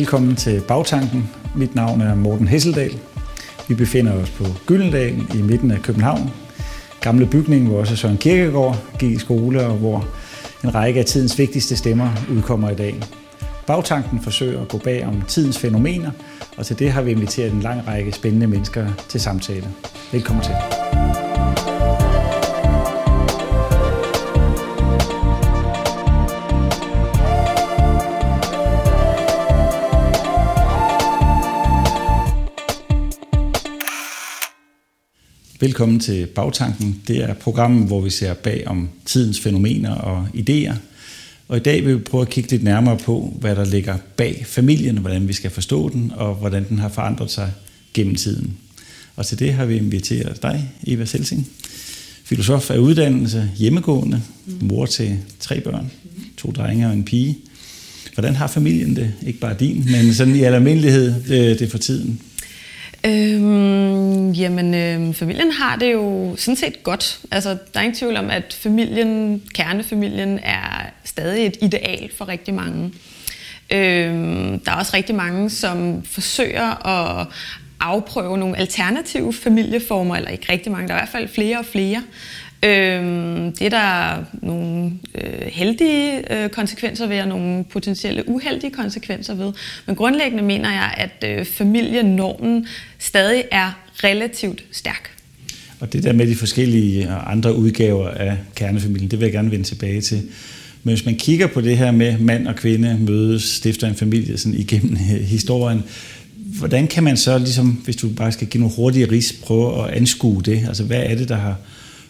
Velkommen til Bagtanken. Mit navn er Morten Hesseldal. Vi befinder os på Gyldendal i midten af København. Gamle bygning, hvor også Søren Kirkegaard gik i skole, og hvor en række af tidens vigtigste stemmer udkommer i dag. Bagtanken forsøger at gå bag om tidens fænomener, og til det har vi inviteret en lang række spændende mennesker til samtale. Velkommen til. Velkommen til Bagtanken. Det er programmet, hvor vi ser bag om tidens fænomener og idéer. Og i dag vil vi prøve at kigge lidt nærmere på, hvad der ligger bag familien, hvordan vi skal forstå den, og hvordan den har forandret sig gennem tiden. Og til det har vi inviteret dig, Eva Selsing, filosof af uddannelse, hjemmegående, mor til tre børn, to drenge og en pige. Hvordan har familien det? Ikke bare din, men sådan i almindelighed øh, det, det for tiden. Øhm, jamen, øhm, familien har det jo sådan set godt. Altså, der er ingen tvivl om, at familien, kernefamilien, er stadig et ideal for rigtig mange. Øhm, der er også rigtig mange, som forsøger at afprøve nogle alternative familieformer, eller ikke rigtig mange, der er i hvert fald flere og flere. Øhm, det er der nogle øh, heldige øh, konsekvenser ved, og nogle potentielle uheldige konsekvenser ved. Men grundlæggende mener jeg, at øh, familienormen stadig er relativt stærk. Og det der med de forskellige øh, andre udgaver af kernefamilien, det vil jeg gerne vende tilbage til. Men hvis man kigger på det her med mand og kvinde mødes, stifter en familie sådan igennem øh, historien, hvordan kan man så, ligesom, hvis du bare skal give nogle hurtige ris, prøve at anskue det? Altså, hvad er det, der har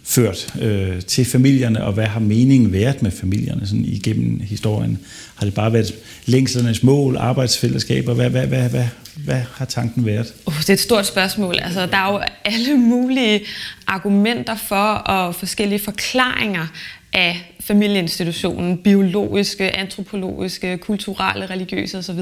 ført øh, til familierne, og hvad har meningen været med familierne sådan igennem historien? Har det bare været længslernes mål, arbejdsfællesskaber? Hvad, hvad, hvad, hvad, hvad har tanken været? Uh, det er et stort spørgsmål. Altså, der er jo alle mulige argumenter for og forskellige forklaringer af familieinstitutionen, biologiske, antropologiske, kulturelle, religiøse osv.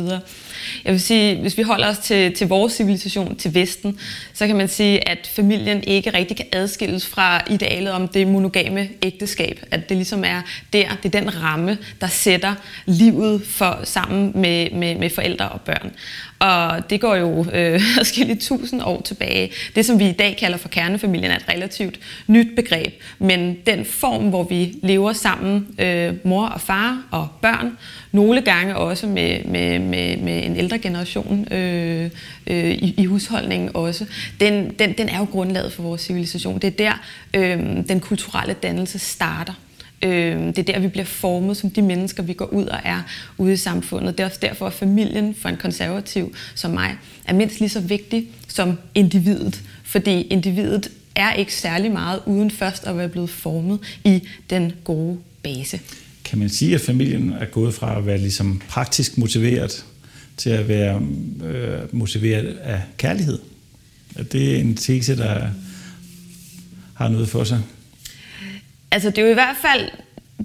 Jeg vil sige, hvis vi holder os til, til vores civilisation, til Vesten, så kan man sige, at familien ikke rigtig kan adskilles fra idealet om det monogame ægteskab. At det ligesom er der, det er den ramme, der sætter livet for, sammen med, med, med forældre og børn. Og det går jo øh, forskellige tusind år tilbage. Det, som vi i dag kalder for kernefamilien, er et relativt nyt begreb. Men den form, hvor vi lever sammen, øh, mor og far og børn, nogle gange også med, med, med, med en ældre generation øh, øh, i, i husholdningen også, den, den, den er jo grundlaget for vores civilisation. Det er der, øh, den kulturelle dannelse starter. Øh, det er der, vi bliver formet som de mennesker, vi går ud og er ude i samfundet. Det er også derfor, at familien for en konservativ som mig er mindst lige så vigtig som individet. Fordi individet er ikke særlig meget uden først at være blevet formet i den gode base. Kan man sige, at familien er gået fra at være ligesom praktisk motiveret til at være øh, motiveret af kærlighed? Er det en tese, der har noget for sig? Altså, det er jo i hvert fald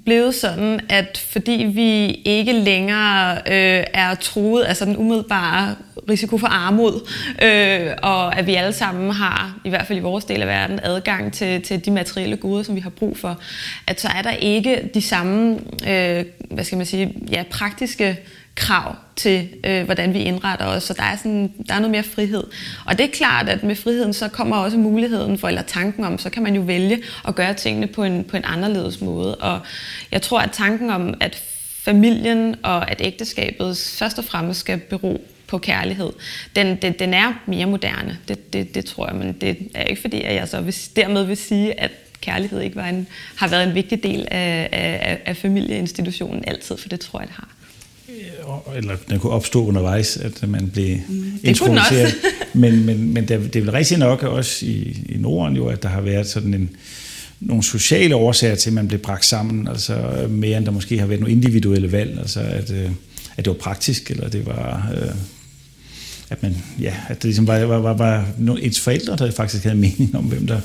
blevet sådan, at fordi vi ikke længere øh, er truet af sådan umiddelbare risiko for armod, øh, og at vi alle sammen har, i hvert fald i vores del af verden, adgang til, til de materielle goder, som vi har brug for, at så er der ikke de samme, øh, hvad skal man sige, ja, praktiske krav til, øh, hvordan vi indretter os. Så der er, sådan, der er noget mere frihed. Og det er klart, at med friheden så kommer også muligheden for, eller tanken om, så kan man jo vælge at gøre tingene på en, på en anderledes måde. Og jeg tror, at tanken om, at familien og at ægteskabet først og fremmest skal bero på kærlighed, den, den, den er mere moderne. Det, det, det tror jeg, men det er ikke fordi, at jeg så vil, dermed vil sige, at kærlighed ikke var en, har været en vigtig del af, af, af familieinstitutionen altid, for det tror jeg, det har eller den kunne opstå undervejs, at man blev mm. introduceret. men men, men det, det er vel rigtig nok også i, i Norden jo, at der har været sådan en, nogle sociale årsager til, at man blev bragt sammen, altså mere end der måske har været nogle individuelle valg, altså at, øh, at det var praktisk, eller det var øh, at, man, ja, at det ligesom var, var, var, var ens forældre, der faktisk havde mening om, hvem der,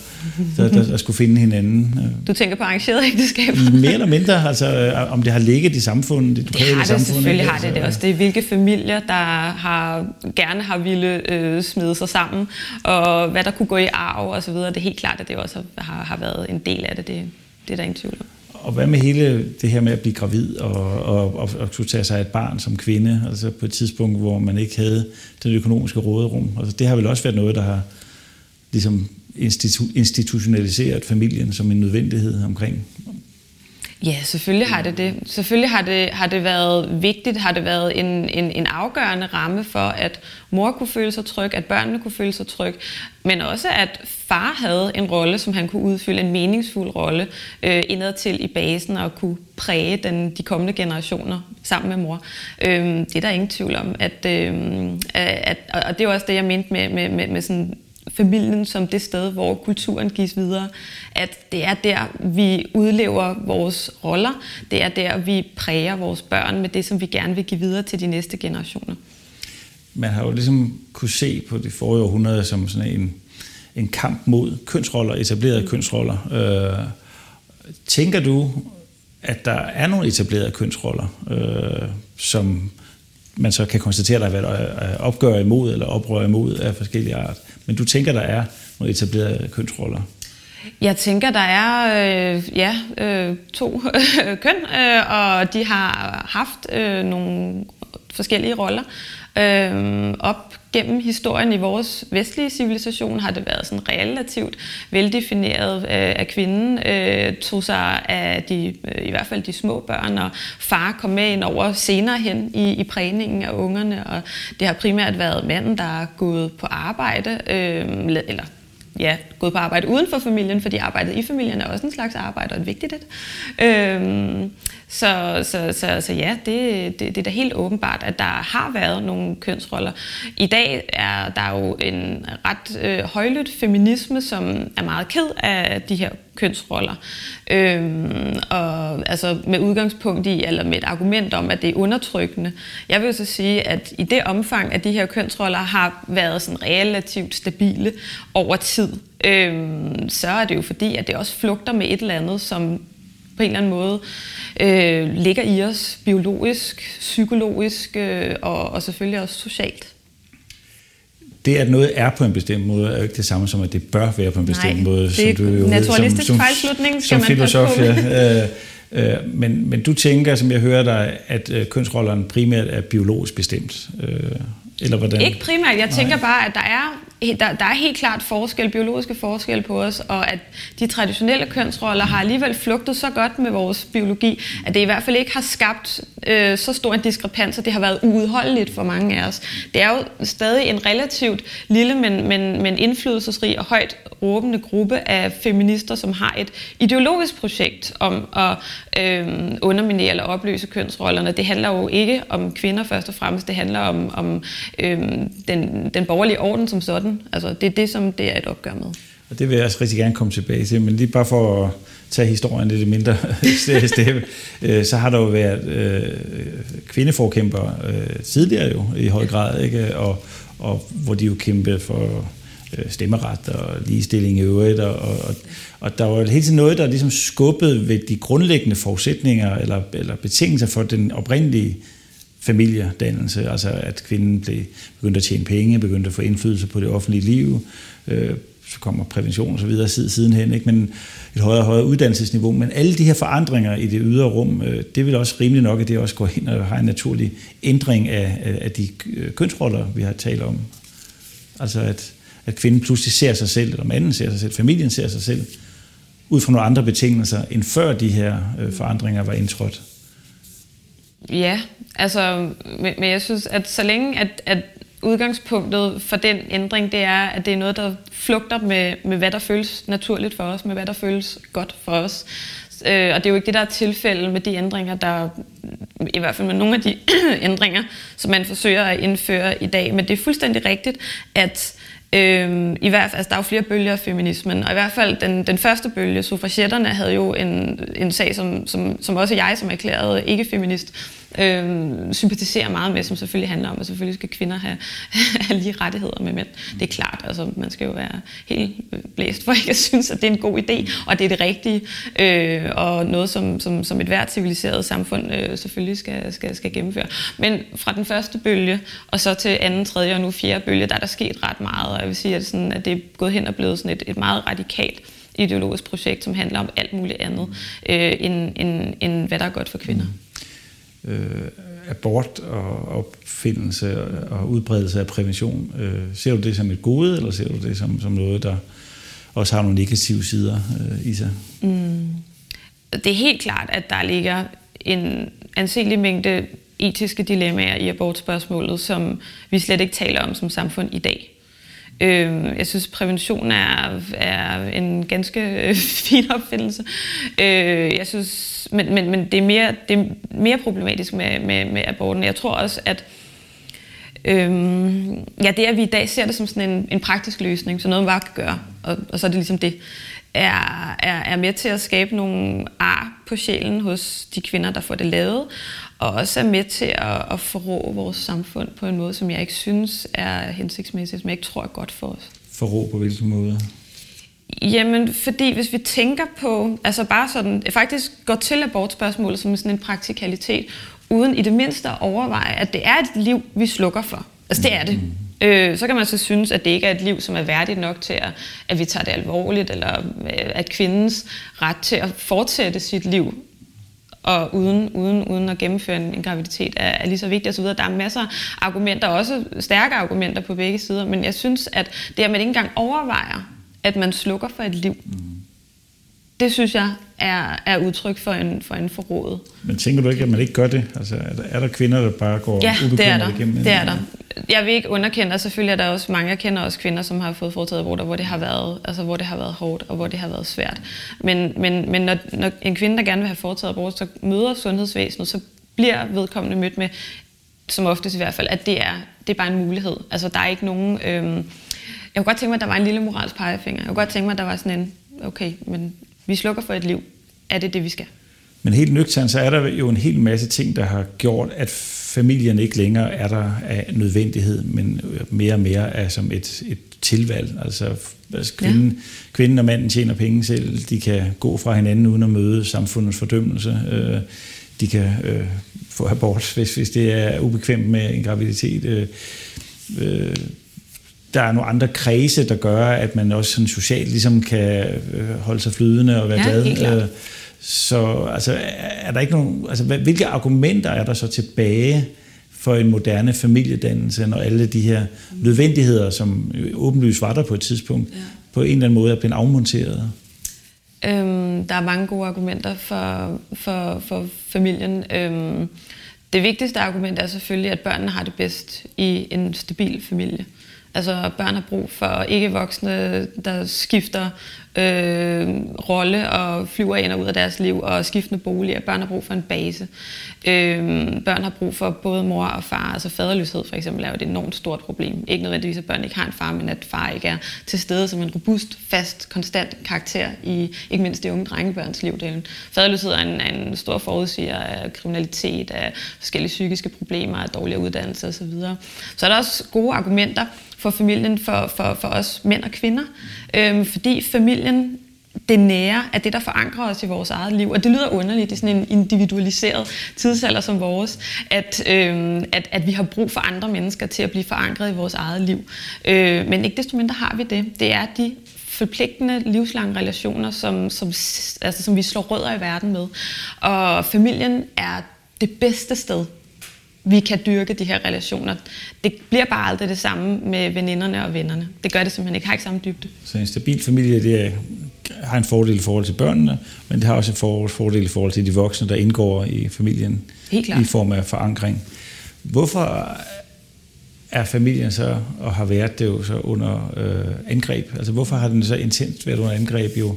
der, der, der skulle finde hinanden. Du tænker på arrangeret ægteskab? Mere eller mindre, altså om det har ligget i samfundet, det det har det, samfund. selvfølgelig har det det også. Det er hvilke familier, der har, gerne har ville øh, smide sig sammen, og hvad der kunne gå i arv og så videre. Det er helt klart, at det også har, har været en del af det. Det, det er der ingen tvivl om og hvad med hele det her med at blive gravid og, og, og, og kunne tage sig af et barn som kvinde, altså på et tidspunkt, hvor man ikke havde den økonomiske råderum. Altså det har vel også været noget, der har ligesom institu- institutionaliseret familien som en nødvendighed omkring Ja, selvfølgelig har det det. Selvfølgelig har det, har det været vigtigt, har det været en, en, en afgørende ramme for, at mor kunne føle sig tryg, at børnene kunne føle sig tryg, men også at far havde en rolle, som han kunne udfylde, en meningsfuld rolle øh, indad til i basen og kunne præge den, de kommende generationer sammen med mor. Øh, det er der ingen tvivl om. At, øh, at, og det er også det, jeg mente med, med, med, med sådan familien som det sted, hvor kulturen gives videre. At det er der, vi udlever vores roller. Det er der, vi præger vores børn med det, som vi gerne vil give videre til de næste generationer. Man har jo ligesom kunne se på det forrige århundrede som sådan en, en kamp mod kønsroller, etablerede kønsroller. Øh, tænker du, at der er nogle etablerede kønsroller, øh, som man så kan konstatere, at der har været øh, opgør imod eller oprør imod af forskellige art. Men du tænker, der er nogle etablerede kønsroller? Jeg tænker, der er øh, ja, øh, to køn, øh, og de har haft øh, nogle forskellige roller. Øh, op gennem historien i vores vestlige civilisation har det været sådan relativt veldefineret, øh, at kvinden øh, tog sig af de, øh, i hvert fald de små børn, og far kom med ind over senere hen i, i prægningen af ungerne, og det har primært været manden, der er gået på arbejde, øh, eller ja, gået på arbejde uden for familien, fordi arbejdet i familien er også en slags arbejde, og et vigtigt et. Øhm, så, så, så, så ja, det, det, det er da helt åbenbart, at der har været nogle kønsroller. I dag er der jo en ret øh, højlydt feminisme, som er meget ked af de her kønsroller. Øhm, og altså med udgangspunkt i, eller med et argument om, at det er undertrykkende. Jeg vil så sige, at i det omfang, at de her kønsroller har været sådan relativt stabile over tid, øhm, så er det jo fordi, at det også flugter med et eller andet, som på en eller anden måde øh, ligger i os biologisk, psykologisk øh, og, og selvfølgelig også socialt. Det, at noget er på en bestemt måde, er jo ikke det samme som, at det bør være på en bestemt Nej, måde. det er som du jo naturalistisk som, som, fejlslutning, skal som man filosof, ja. Øh, øh, men, men du tænker, som jeg hører dig, at øh, kønsrollerne primært er biologisk bestemt. Øh, eller hvordan? Ikke primært. Jeg tænker Nej. bare, at der er, der, der er helt klart forskel, biologiske forskel på os, og at de traditionelle kønsroller har alligevel flugtet så godt med vores biologi, at det i hvert fald ikke har skabt øh, så stor en diskrepans, og det har været uudholdeligt for mange af os. Det er jo stadig en relativt lille, men, men, men indflydelsesrig og højt råbende gruppe af feminister, som har et ideologisk projekt om at øh, underminere eller opløse kønsrollerne. Det handler jo ikke om kvinder først og fremmest, det handler om, om øh, den, den borgerlige orden som sådan. Altså, det er det, som det er et opgør med. Og det vil jeg også rigtig gerne komme tilbage til, men lige bare for at tage historien lidt mindre stemme, øh, så har der jo været øh, kvindeforkæmper øh, tidligere jo i høj grad, ikke? Og, og hvor de jo kæmpede for øh, stemmeret og ligestilling i øvrigt, og, og, og der var hele tiden noget, der ligesom skubbede ved de grundlæggende forudsætninger eller, eller betingelser for den oprindelige familiedannelse, altså at kvinden blev, begyndte at tjene penge, begyndte at få indflydelse på det offentlige liv, øh, så kommer prævention og så videre sidenhen, ikke? men et højere og højere uddannelsesniveau. Men alle de her forandringer i det ydre rum, øh, det vil også rimelig nok, at det også går ind og har en naturlig ændring af, af de øh, kønsroller, vi har talt om. Altså at, at kvinden pludselig ser sig selv, eller manden ser sig selv, familien ser sig selv, ud fra nogle andre betingelser, end før de her øh, forandringer var indtrådt. Ja, altså, men, men jeg synes, at så længe, at, at udgangspunktet for den ændring, det er, at det er noget, der flugter med, med hvad der føles naturligt for os, med hvad der føles godt for os. Øh, og det er jo ikke det, der er tilfældet med de ændringer, der i hvert fald med nogle af de ændringer, som man forsøger at indføre i dag. Men det er fuldstændig rigtigt, at Øhm, i hvert fald, altså, der er jo flere bølger af feminismen, og i hvert fald den, den første bølge, suffragetterne, havde jo en, en sag, som, som, som også jeg som erklæret ikke-feminist øh, sympatiserer meget med, som selvfølgelig handler om, at selvfølgelig skal kvinder have, have lige rettigheder med mænd. Det er klart, altså man skal jo være helt blæst for ikke at synes, at det er en god idé, og det er det rigtige, øh, og noget, som, som, som et hvert civiliseret samfund øh, selvfølgelig skal, skal, skal gennemføre. Men fra den første bølge, og så til anden, tredje og nu fjerde bølge, der er der sket ret meget, og jeg vil sige, at, sådan, at det er gået hen og blevet sådan et, et meget radikalt ideologisk projekt, som handler om alt muligt andet, øh, end, end, end hvad der er godt for kvinder. Mm. Øh, abort og opfindelse og udbredelse af prævention, øh, ser du det som et gode, eller ser du det som, som noget, der også har nogle negative sider øh, i sig? Mm. Det er helt klart, at der ligger en anselig mængde etiske dilemmaer i abortspørgsmålet, som vi slet ikke taler om som samfund i dag. Øh, jeg synes, prævention er, er en ganske øh, fin opfindelse. Øh, jeg synes, men, men, men det, er mere, det er mere problematisk med, med, med aborten. Jeg tror også, at Øhm, ja, det at vi i dag ser det som sådan en, en praktisk løsning, så noget man bare kan gøre, og, og så er det ligesom det, er, er, er med til at skabe nogle ar på sjælen hos de kvinder, der får det lavet, og også er med til at, at forrå vores samfund på en måde, som jeg ikke synes er hensigtsmæssigt, som jeg ikke tror er godt for os. Forrå på hvilken måde? Jamen, fordi hvis vi tænker på, altså bare sådan, faktisk går til abortspørgsmålet som sådan en praktikalitet, uden i det mindste at overveje, at det er et liv, vi slukker for. Altså det er det. Mm. Øh, så kan man så synes, at det ikke er et liv, som er værdigt nok til, at, at vi tager det alvorligt, eller øh, at kvindens ret til at fortsætte sit liv og uden, uden, uden at gennemføre en, en graviditet er, er lige så vigtigt osv. Der er masser af argumenter, også stærke argumenter på begge sider, men jeg synes, at det, at man ikke engang overvejer, at man slukker for et liv, mm. det synes jeg er, er udtryk for en, for en forrådet. Men tænker du ikke, at man ikke gør det? Altså, er, der, er der kvinder, der bare går ja, det er der. igennem? det er der. Jeg vil ikke underkende, og selvfølgelig er der også mange, jeg kender også kvinder, som har fået foretaget aborter, hvor det har været, altså, hvor det har været hårdt, og hvor det har været svært. Men, men, men når, når en kvinde, der gerne vil have foretaget abort, så møder sundhedsvæsenet, så bliver vedkommende mødt med, som oftest i hvert fald, at det er, det er bare en mulighed. Altså, der er ikke nogen... Øhm, jeg kunne godt tænke mig, at der var en lille moralsk pegefinger. Jeg kunne godt tænke mig, at der var sådan en, okay, men vi slukker for et liv er det det, vi skal. Men helt nøgternt, så er der jo en hel masse ting, der har gjort, at familien ikke længere er der af nødvendighed, men mere og mere er som et, et tilvalg. Altså, altså kvinden, ja. kvinden og manden tjener penge selv, de kan gå fra hinanden uden at møde samfundets fordømmelse. Øh, de kan øh, få abort, hvis, hvis det er ubekvemt med en graviditet. Øh, øh, der er nogle andre kredse, der gør, at man også sådan socialt ligesom kan øh, holde sig flydende og være ja, glad. Så altså, er der ikke nogen, altså, hvilke argumenter er der så tilbage for en moderne familiedannelse, når alle de her nødvendigheder, som åbenlyst var der på et tidspunkt, ja. på en eller anden måde er blevet afmonteret? Øhm, der er mange gode argumenter for, for, for familien. Øhm, det vigtigste argument er selvfølgelig, at børnene har det bedst i en stabil familie. Altså børn har brug for ikke voksne, der skifter øh, rolle og flyver ind og ud af deres liv og skiftende boliger. Børn har brug for en base. Øh, børn har brug for både mor og far. Altså faderløshed for eksempel er jo et enormt stort problem. Ikke nødvendigvis, at børn ikke har en far, men at far ikke er til stede som en robust, fast, konstant karakter i ikke mindst de unge drengebørns liv. Det er en, faderløshed er en, en stor forudsiger af kriminalitet, af forskellige psykiske problemer, af dårligere uddannelse osv. Så er der også gode argumenter for familien, for, for, for os mænd og kvinder. Øhm, fordi familien det nære er det, der forankrer os i vores eget liv. Og det lyder underligt i sådan en individualiseret tidsalder som vores, at, øhm, at, at vi har brug for andre mennesker til at blive forankret i vores eget liv. Øh, men ikke desto mindre har vi det. Det er de forpligtende livslange relationer, som, som, altså, som vi slår rødder i verden med. Og familien er det bedste sted vi kan dyrke de her relationer. Det bliver bare aldrig det samme med veninderne og vennerne. Det gør det simpelthen ikke. Har ikke samme dybde. Så en stabil familie, det har en fordel i forhold til børnene, men det har også en fordel i forhold til de voksne, der indgår i familien i form af forankring. Hvorfor er familien så, og har været det jo så under øh, angreb? Altså hvorfor har den så intenst været under angreb jo?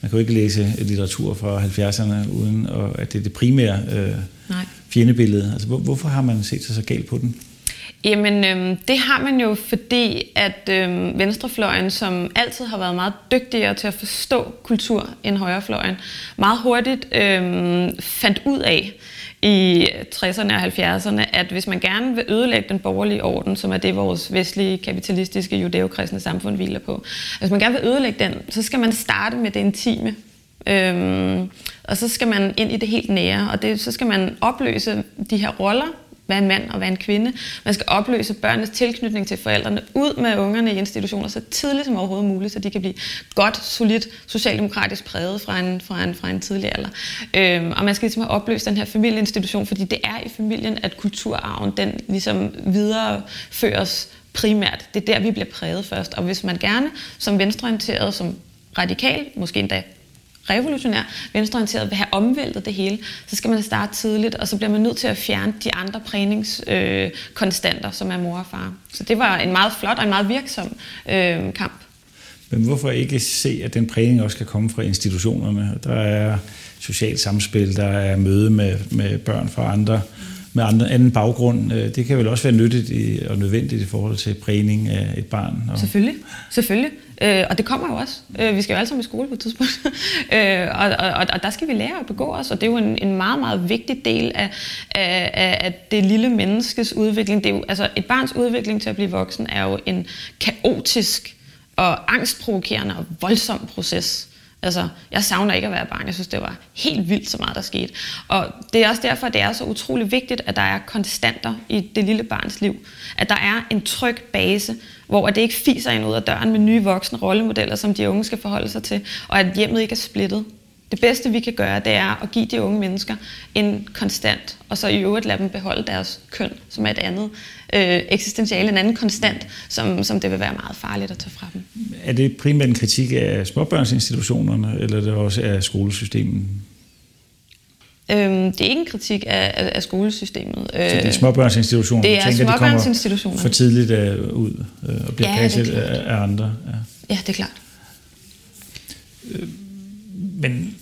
Man kan jo ikke læse litteratur fra 70'erne, uden at det er det primære øh, Nej fjendebillede? Altså, hvor, hvorfor har man set sig så galt på den? Jamen, øh, det har man jo, fordi at øh, venstrefløjen, som altid har været meget dygtigere til at forstå kultur end højrefløjen, meget hurtigt øh, fandt ud af i 60'erne og 70'erne, at hvis man gerne vil ødelægge den borgerlige orden, som er det, vores vestlige, kapitalistiske, judeokristne samfund hviler på, hvis man gerne vil ødelægge den, så skal man starte med det intime. Øhm, og så skal man ind i det helt nære, og det, så skal man opløse de her roller, hvad en mand og hvad en kvinde. Man skal opløse børnenes tilknytning til forældrene ud med ungerne i institutioner så tidligt som overhovedet muligt, så de kan blive godt, solidt, socialdemokratisk præget fra en, fra en, fra en tidlig alder. Øhm, og man skal ligesom have opløst den her familieinstitution, fordi det er i familien, at kulturarven den ligesom videreføres primært. Det er der, vi bliver præget først. Og hvis man gerne som venstreorienteret, som radikal, måske endda revolutionær, venstreorienteret vil have omvæltet det hele, så skal man starte tidligt, og så bliver man nødt til at fjerne de andre prægningskonstanter, øh, som er mor og far. Så det var en meget flot og en meget virksom øh, kamp. Men hvorfor ikke se, at den prægning også kan komme fra institutionerne? Der er socialt samspil, der er møde med, med børn fra andre med andre, anden baggrund. Øh, det kan vel også være nyttigt og nødvendigt i forhold til prægning af et barn. Og... Selvfølgelig, selvfølgelig. Øh, og det kommer jo også. Øh, vi skal jo alle sammen i skole på et tidspunkt. øh, og, og, og der skal vi lære at begå os, og det er jo en, en meget, meget vigtig del af, af, af det lille menneskes udvikling. Det er jo, altså, et barns udvikling til at blive voksen er jo en kaotisk og angstprovokerende og voldsom proces. Altså, jeg savner ikke at være barn. Jeg synes, det var helt vildt så meget, der skete. Og det er også derfor, det er så utrolig vigtigt, at der er konstanter i det lille barns liv. At der er en tryg base, hvor det ikke fiser ind ud af døren med nye voksne rollemodeller, som de unge skal forholde sig til, og at hjemmet ikke er splittet. Det bedste, vi kan gøre, det er at give de unge mennesker en konstant, og så i øvrigt lade dem beholde deres køn, som er et andet øh, eksistentiale, en anden konstant, som, som det vil være meget farligt at tage fra dem. Er det primært en kritik af småbørnsinstitutionerne, eller er det også af skolesystemet? Øhm, det er ikke en kritik af, af skolesystemet. Så det er småbørnsinstitutioner? Det er tænker, småbørnsinstitutioner. for tidligt uh, ud uh, og bliver ja, passet af, af andre? Ja. ja, det er klart. Øh, men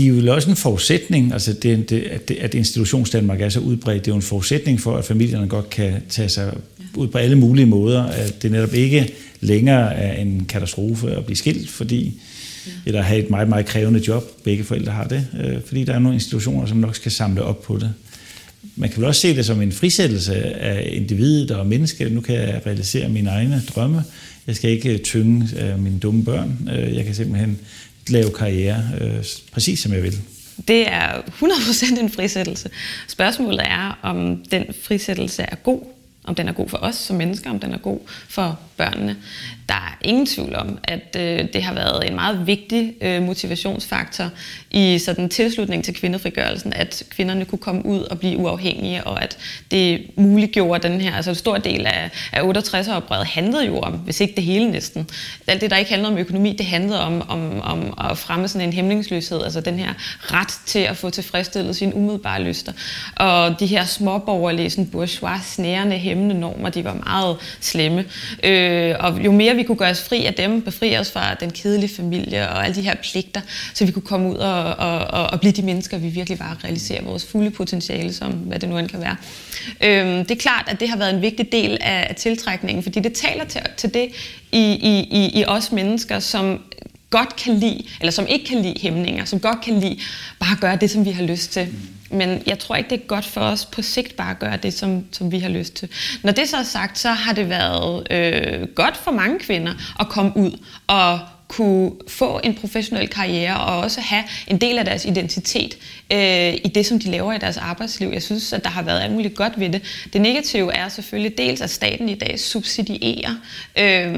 de er jo også en forudsætning, altså det, det, at, det, at institutionsdanmark er så udbredt, det er jo en forudsætning for, at familierne godt kan tage sig ud på alle mulige måder, at det netop ikke længere er en katastrofe at blive skilt, fordi ja. eller have et meget, meget krævende job, begge forældre har det, øh, fordi der er nogle institutioner, som nok skal samle op på det. Man kan vel også se det som en frisættelse af individet og mennesket. Nu kan jeg realisere mine egne drømme. Jeg skal ikke tynge øh, mine dumme børn. Øh, jeg kan simpelthen lave karriere, øh, præcis som jeg vil. Det er 100% en frisættelse. Spørgsmålet er, om den frisættelse er god, om den er god for os som mennesker, om den er god for børnene. Der er ingen tvivl om, at øh, det har været en meget vigtig øh, motivationsfaktor i sådan tilslutning til kvindefrigørelsen, at kvinderne kunne komme ud og blive uafhængige, og at det muliggjorde den her, altså en stor del af, af 68-oprøret handlede jo om, hvis ikke det hele næsten. Alt det, der ikke handlede om økonomi, det handlede om, om, om at fremme sådan en hemmingsløshed, altså den her ret til at få tilfredsstillet sine umiddelbare lyster. Og de her småborgerlige, sådan bourgeois, snærende, hæmmende normer, de var meget slemme. Øh, og jo mere vi kunne gøre os fri af dem, befri os fra den kedelige familie og alle de her pligter, så vi kunne komme ud og, og, og, og blive de mennesker, vi virkelig var og realisere vores fulde potentiale, som hvad det nu end kan være. Øh, det er klart, at det har været en vigtig del af, af tiltrækningen, fordi det taler til, til det i, i, i, i os mennesker, som godt kan lide, eller som ikke kan lide hæmninger, som godt kan lide bare at gøre det, som vi har lyst til. Men jeg tror ikke, det er godt for os på sigt bare at gøre det, som, som vi har lyst til. Når det så er sagt, så har det været øh, godt for mange kvinder at komme ud og kunne få en professionel karriere og også have en del af deres identitet øh, i det, som de laver i deres arbejdsliv. Jeg synes, at der har været alt muligt godt ved det. Det negative er selvfølgelig dels, at staten i dag subsidierer øh,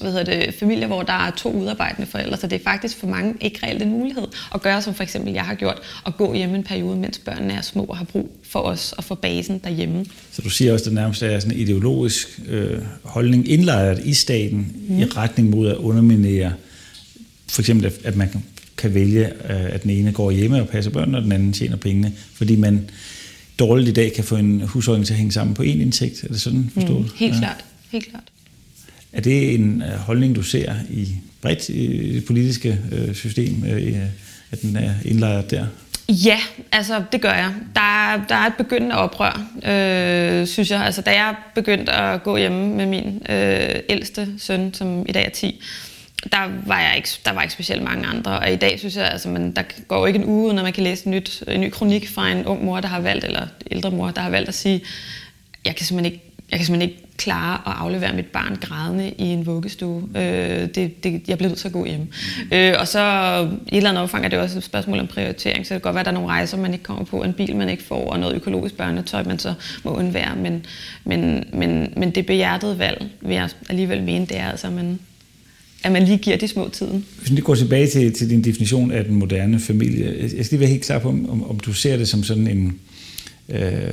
hvad hedder det, familier, hvor der er to udarbejdende forældre, så det er faktisk for mange ikke reelt en mulighed at gøre, som for eksempel jeg har gjort, at gå hjemme en periode, mens børnene er små og har brug for os og for basen derhjemme. Så du siger også, at det nærmest er sådan en ideologisk øh, holdning indlejret i staten mm. i retning mod at underminere for eksempel, at man kan vælge, øh, at den ene går hjemme og passer børn, og den anden tjener pengene, fordi man dårligt i dag kan få en husholdning til at hænge sammen på én indtægt. Er det sådan forstået? Mm, helt ja. klart. Helt klart. Er det en øh, holdning, du ser i bredt i det politiske øh, system, at den er indlejret der? Ja, altså det gør jeg. Der er, der er et begyndende oprør, øh, synes jeg. Altså da jeg begyndte at gå hjemme med min øh, ældste søn, som i dag er 10, der var, jeg ikke, der var ikke specielt mange andre. Og i dag synes jeg, altså, man, der går jo ikke en uge, når man kan læse en, nyt, en ny kronik fra en ung mor, der har valgt, eller ældre mor, der har valgt at sige, jeg kan simpelthen ikke, jeg kan simpelthen ikke klare at aflevere mit barn grædende i en vuggestue. Øh, det, det, jeg bliver nødt til at gå hjem. Øh, og så i et eller andet omfang er det også et spørgsmål om prioritering, så det kan godt være, at der er nogle rejser, man ikke kommer på, en bil, man ikke får, og noget økologisk børnetøj, man så må undvære. Men, men, men, men det behjertede valg, vil jeg alligevel mene, det er altså, at man, at man lige giver de små tiden. Hvis vi går tilbage til, til din definition af den moderne familie, jeg skal lige være helt klar på, om, om du ser det som sådan en, øh,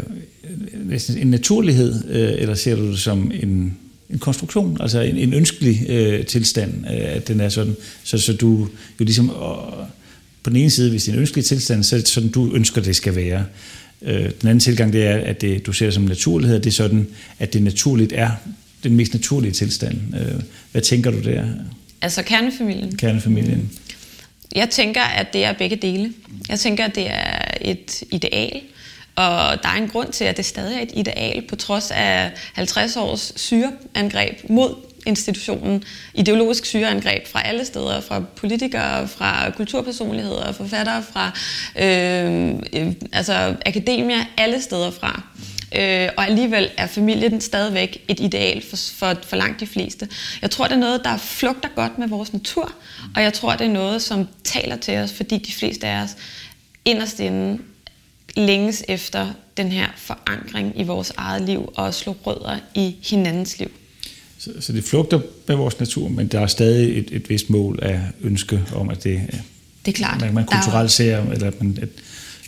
en naturlighed, øh, eller ser du det som en, en konstruktion, altså en, en ønskelig øh, tilstand, øh, at den er sådan, så, så du jo ligesom, og, på den ene side, hvis det er en ønskelig tilstand, så er det sådan, du ønsker, det skal være. Øh, den anden tilgang, det er, at det, du ser det som naturlighed, det er sådan, at det naturligt er den mest naturlige tilstand. Øh, hvad tænker du der? Altså kernefamilien? Kernefamilien. Jeg tænker, at det er begge dele. Jeg tænker, at det er et ideal, og der er en grund til, at det stadig er et ideal, på trods af 50 års syreangreb mod institutionen. Ideologisk syreangreb fra alle steder, fra politikere, fra kulturpersonligheder, forfattere, fra øh, øh, altså akademier, alle steder fra. Øh, og alligevel er familien stadigvæk et ideal for, for, for langt de fleste. Jeg tror, det er noget, der flugter godt med vores natur, og jeg tror, det er noget, som taler til os, fordi de fleste af os inderst inde længes efter den her forankring i vores eget liv og slå rødder i hinandens liv. Så, så det flugter med vores natur, men der er stadig et, et vist mål af ønske om, at det, det er klart. man, man kulturelt ser, eller at man, at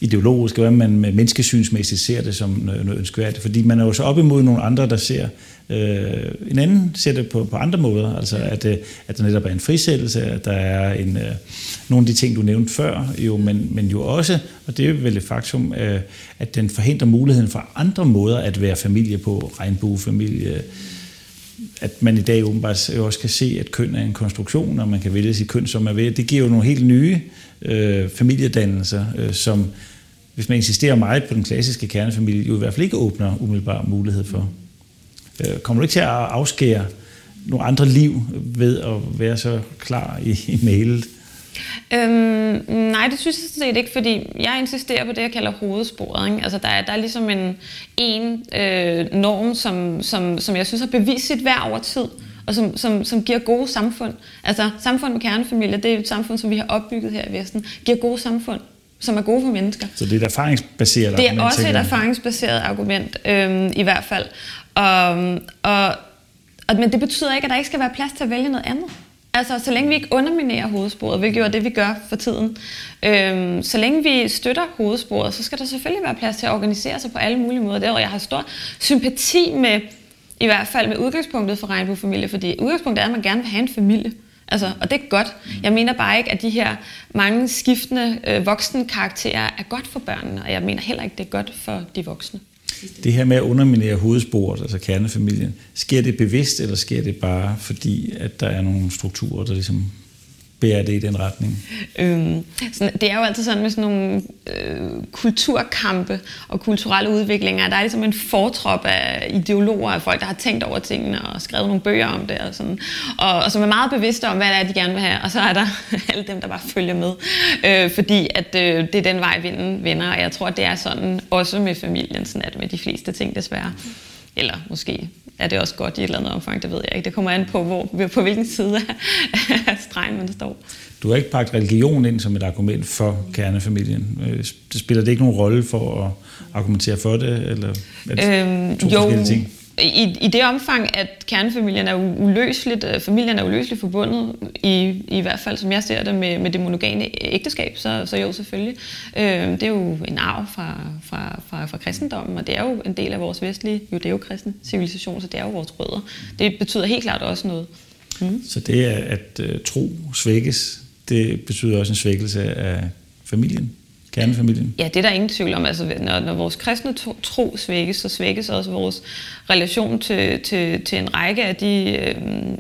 ideologisk, hvordan man menneskesynsmæssigt ser det som noget ønskværdigt. Fordi man er jo så op imod nogle andre, der ser øh, en anden ser det på, på andre måder. Altså at, øh, at der netop er en frisættelse, at der er en, øh, nogle af de ting, du nævnte før, jo, men, men jo også, og det er vel et faktum, øh, at den forhindrer muligheden for andre måder at være familie på, regnbuefamilie, at man i dag åbenbart også kan se, at køn er en konstruktion, og man kan vælge sit køn, som man vil. Det giver jo nogle helt nye øh, familiedannelser, øh, som hvis man insisterer meget på den klassiske kernefamilie, jo i hvert fald ikke åbner umiddelbar mulighed for. Øh, kommer du ikke til at afskære nogle andre liv ved at være så klar i, i mailet? Øhm, nej, det synes jeg set ikke, fordi jeg insisterer på det, jeg kalder hovedsporet. Ikke? Altså, der, er, der er ligesom en, en øh, norm, som, som, som jeg synes har bevist sit værd over tid, og som, som, som giver gode samfund. Altså, samfund med kernefamilie, det er et samfund, som vi har opbygget her i Vesten, giver gode samfund som er gode for mennesker. Så det er et erfaringsbaseret argument? Det er også et erfaringsbaseret argument, øhm, i hvert fald. Og, og, og, men det betyder ikke, at der ikke skal være plads til at vælge noget andet. Altså, så længe vi ikke underminerer hovedsporet, hvilket er det, vi gør for tiden, øhm, så længe vi støtter hovedsporet, så skal der selvfølgelig være plads til at organisere sig på alle mulige måder. Der, og jeg har stor sympati med, i hvert fald med udgangspunktet for regnbuefamilie, fordi udgangspunktet er, at man gerne vil have en familie. Altså, og det er godt. Jeg mener bare ikke, at de her mange skiftende øh, voksne karakterer er godt for børnene, og jeg mener heller ikke, det er godt for de voksne. Det her med at underminere hovedsporet, altså kernefamilien, sker det bevidst, eller sker det bare fordi, at der er nogle strukturer, der ligesom bærer det i den retning? Øhm, sådan, det er jo altid sådan med sådan nogle øh, kulturkampe og kulturelle udviklinger. Der er ligesom en fortrop af ideologer af folk, der har tænkt over tingene og skrevet nogle bøger om det. Og, sådan, og, og som er meget bevidste om, hvad det er, de gerne vil have. Og så er der alle dem, der bare følger med. Øh, fordi at øh, det er den vej, vinden vinder. Og jeg tror, det er sådan også med familien, sådan at med de fleste ting desværre. Eller måske er det også godt i et eller andet omfang, det ved jeg ikke. Det kommer an på, hvor, på hvilken side af stregen man står. Du har ikke bragt religion ind som et argument for kernefamilien. Øh, det spiller det ikke nogen rolle for at argumentere for det? Eller er det øhm, to jo, ting? I, i det omfang, at kernefamilien er uløseligt, øh, familien er uløseligt forbundet, i, i hvert fald som jeg ser det med, med det monogame ægteskab, så, så jo selvfølgelig. Øh, det er jo en arv fra, fra, fra, fra kristendommen, og det er jo en del af vores vestlige judæo-kristne civilisation, så det er jo vores rødder. Det betyder helt klart også noget. Mm. Så det, at øh, tro svækkes, det betyder også en svækkelse af familien? Kernefamilien? Ja, det er der ingen tvivl om. Altså, når, når vores kristne tro svækkes, så svækkes også vores relation til, til, til en række af de øh,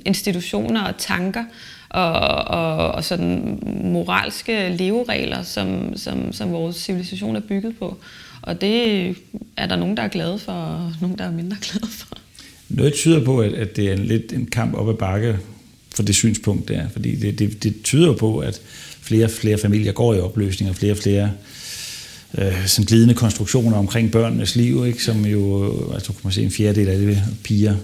institutioner og tanker og, og, og sådan moralske leveregler, som, som, som vores civilisation er bygget på. Og det er der nogen, der er glade for, og nogen, der er mindre glade for. Noget tyder på, at, at det er en, lidt en kamp op ad bakke for det synspunkt der, fordi det, det, det tyder på, at flere og flere familier går i opløsning, og flere og flere øh, sådan glidende konstruktioner omkring børnenes liv, ikke? som jo, altså kunne man se en fjerdedel af det piger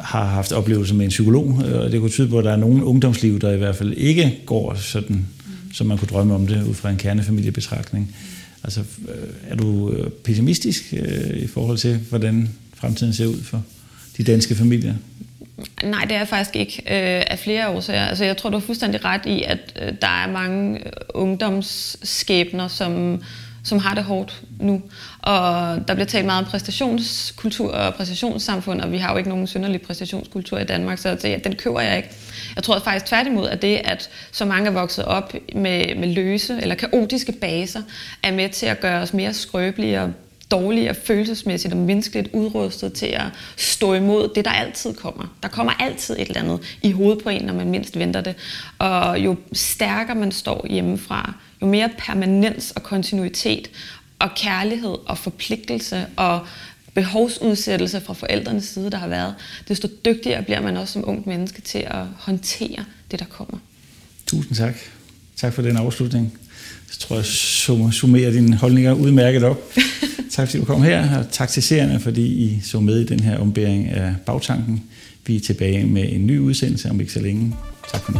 har haft oplevelser med en psykolog, og det kunne tyde på, at der er nogle ungdomsliv, der i hvert fald ikke går sådan, mm. som man kunne drømme om det, ud fra en kernefamiliebetragtning. Altså, er du pessimistisk i forhold til, hvordan fremtiden ser ud for de danske familier? Nej, det er jeg faktisk ikke øh, af flere årsager. Altså, jeg tror, du har fuldstændig ret i, at øh, der er mange øh, ungdomsskæbner, som, som har det hårdt nu. Og der bliver talt meget om præstationskultur og præstationssamfund, og vi har jo ikke nogen synderlig præstationskultur i Danmark, så det, den køber jeg ikke. Jeg tror faktisk tværtimod, at det, at så mange er vokset op med, med løse eller kaotiske baser, er med til at gøre os mere skrøbelige og dårligere følelsesmæssigt og menneskeligt udrustet til at stå imod det, der altid kommer. Der kommer altid et eller andet i hovedet på en, når man mindst venter det. Og jo stærkere man står hjemmefra, jo mere permanens og kontinuitet og kærlighed og forpligtelse og behovsudsættelse fra forældrenes side, der har været, desto dygtigere bliver man også som ung menneske til at håndtere det, der kommer. Tusind tak. Tak for den afslutning. Så tror jeg, summerer dine holdninger udmærket op tak fordi du kom her, og tak til seerne, fordi I så med i den her ombæring af bagtanken. Vi er tilbage med en ny udsendelse om ikke så længe. Tak for nu.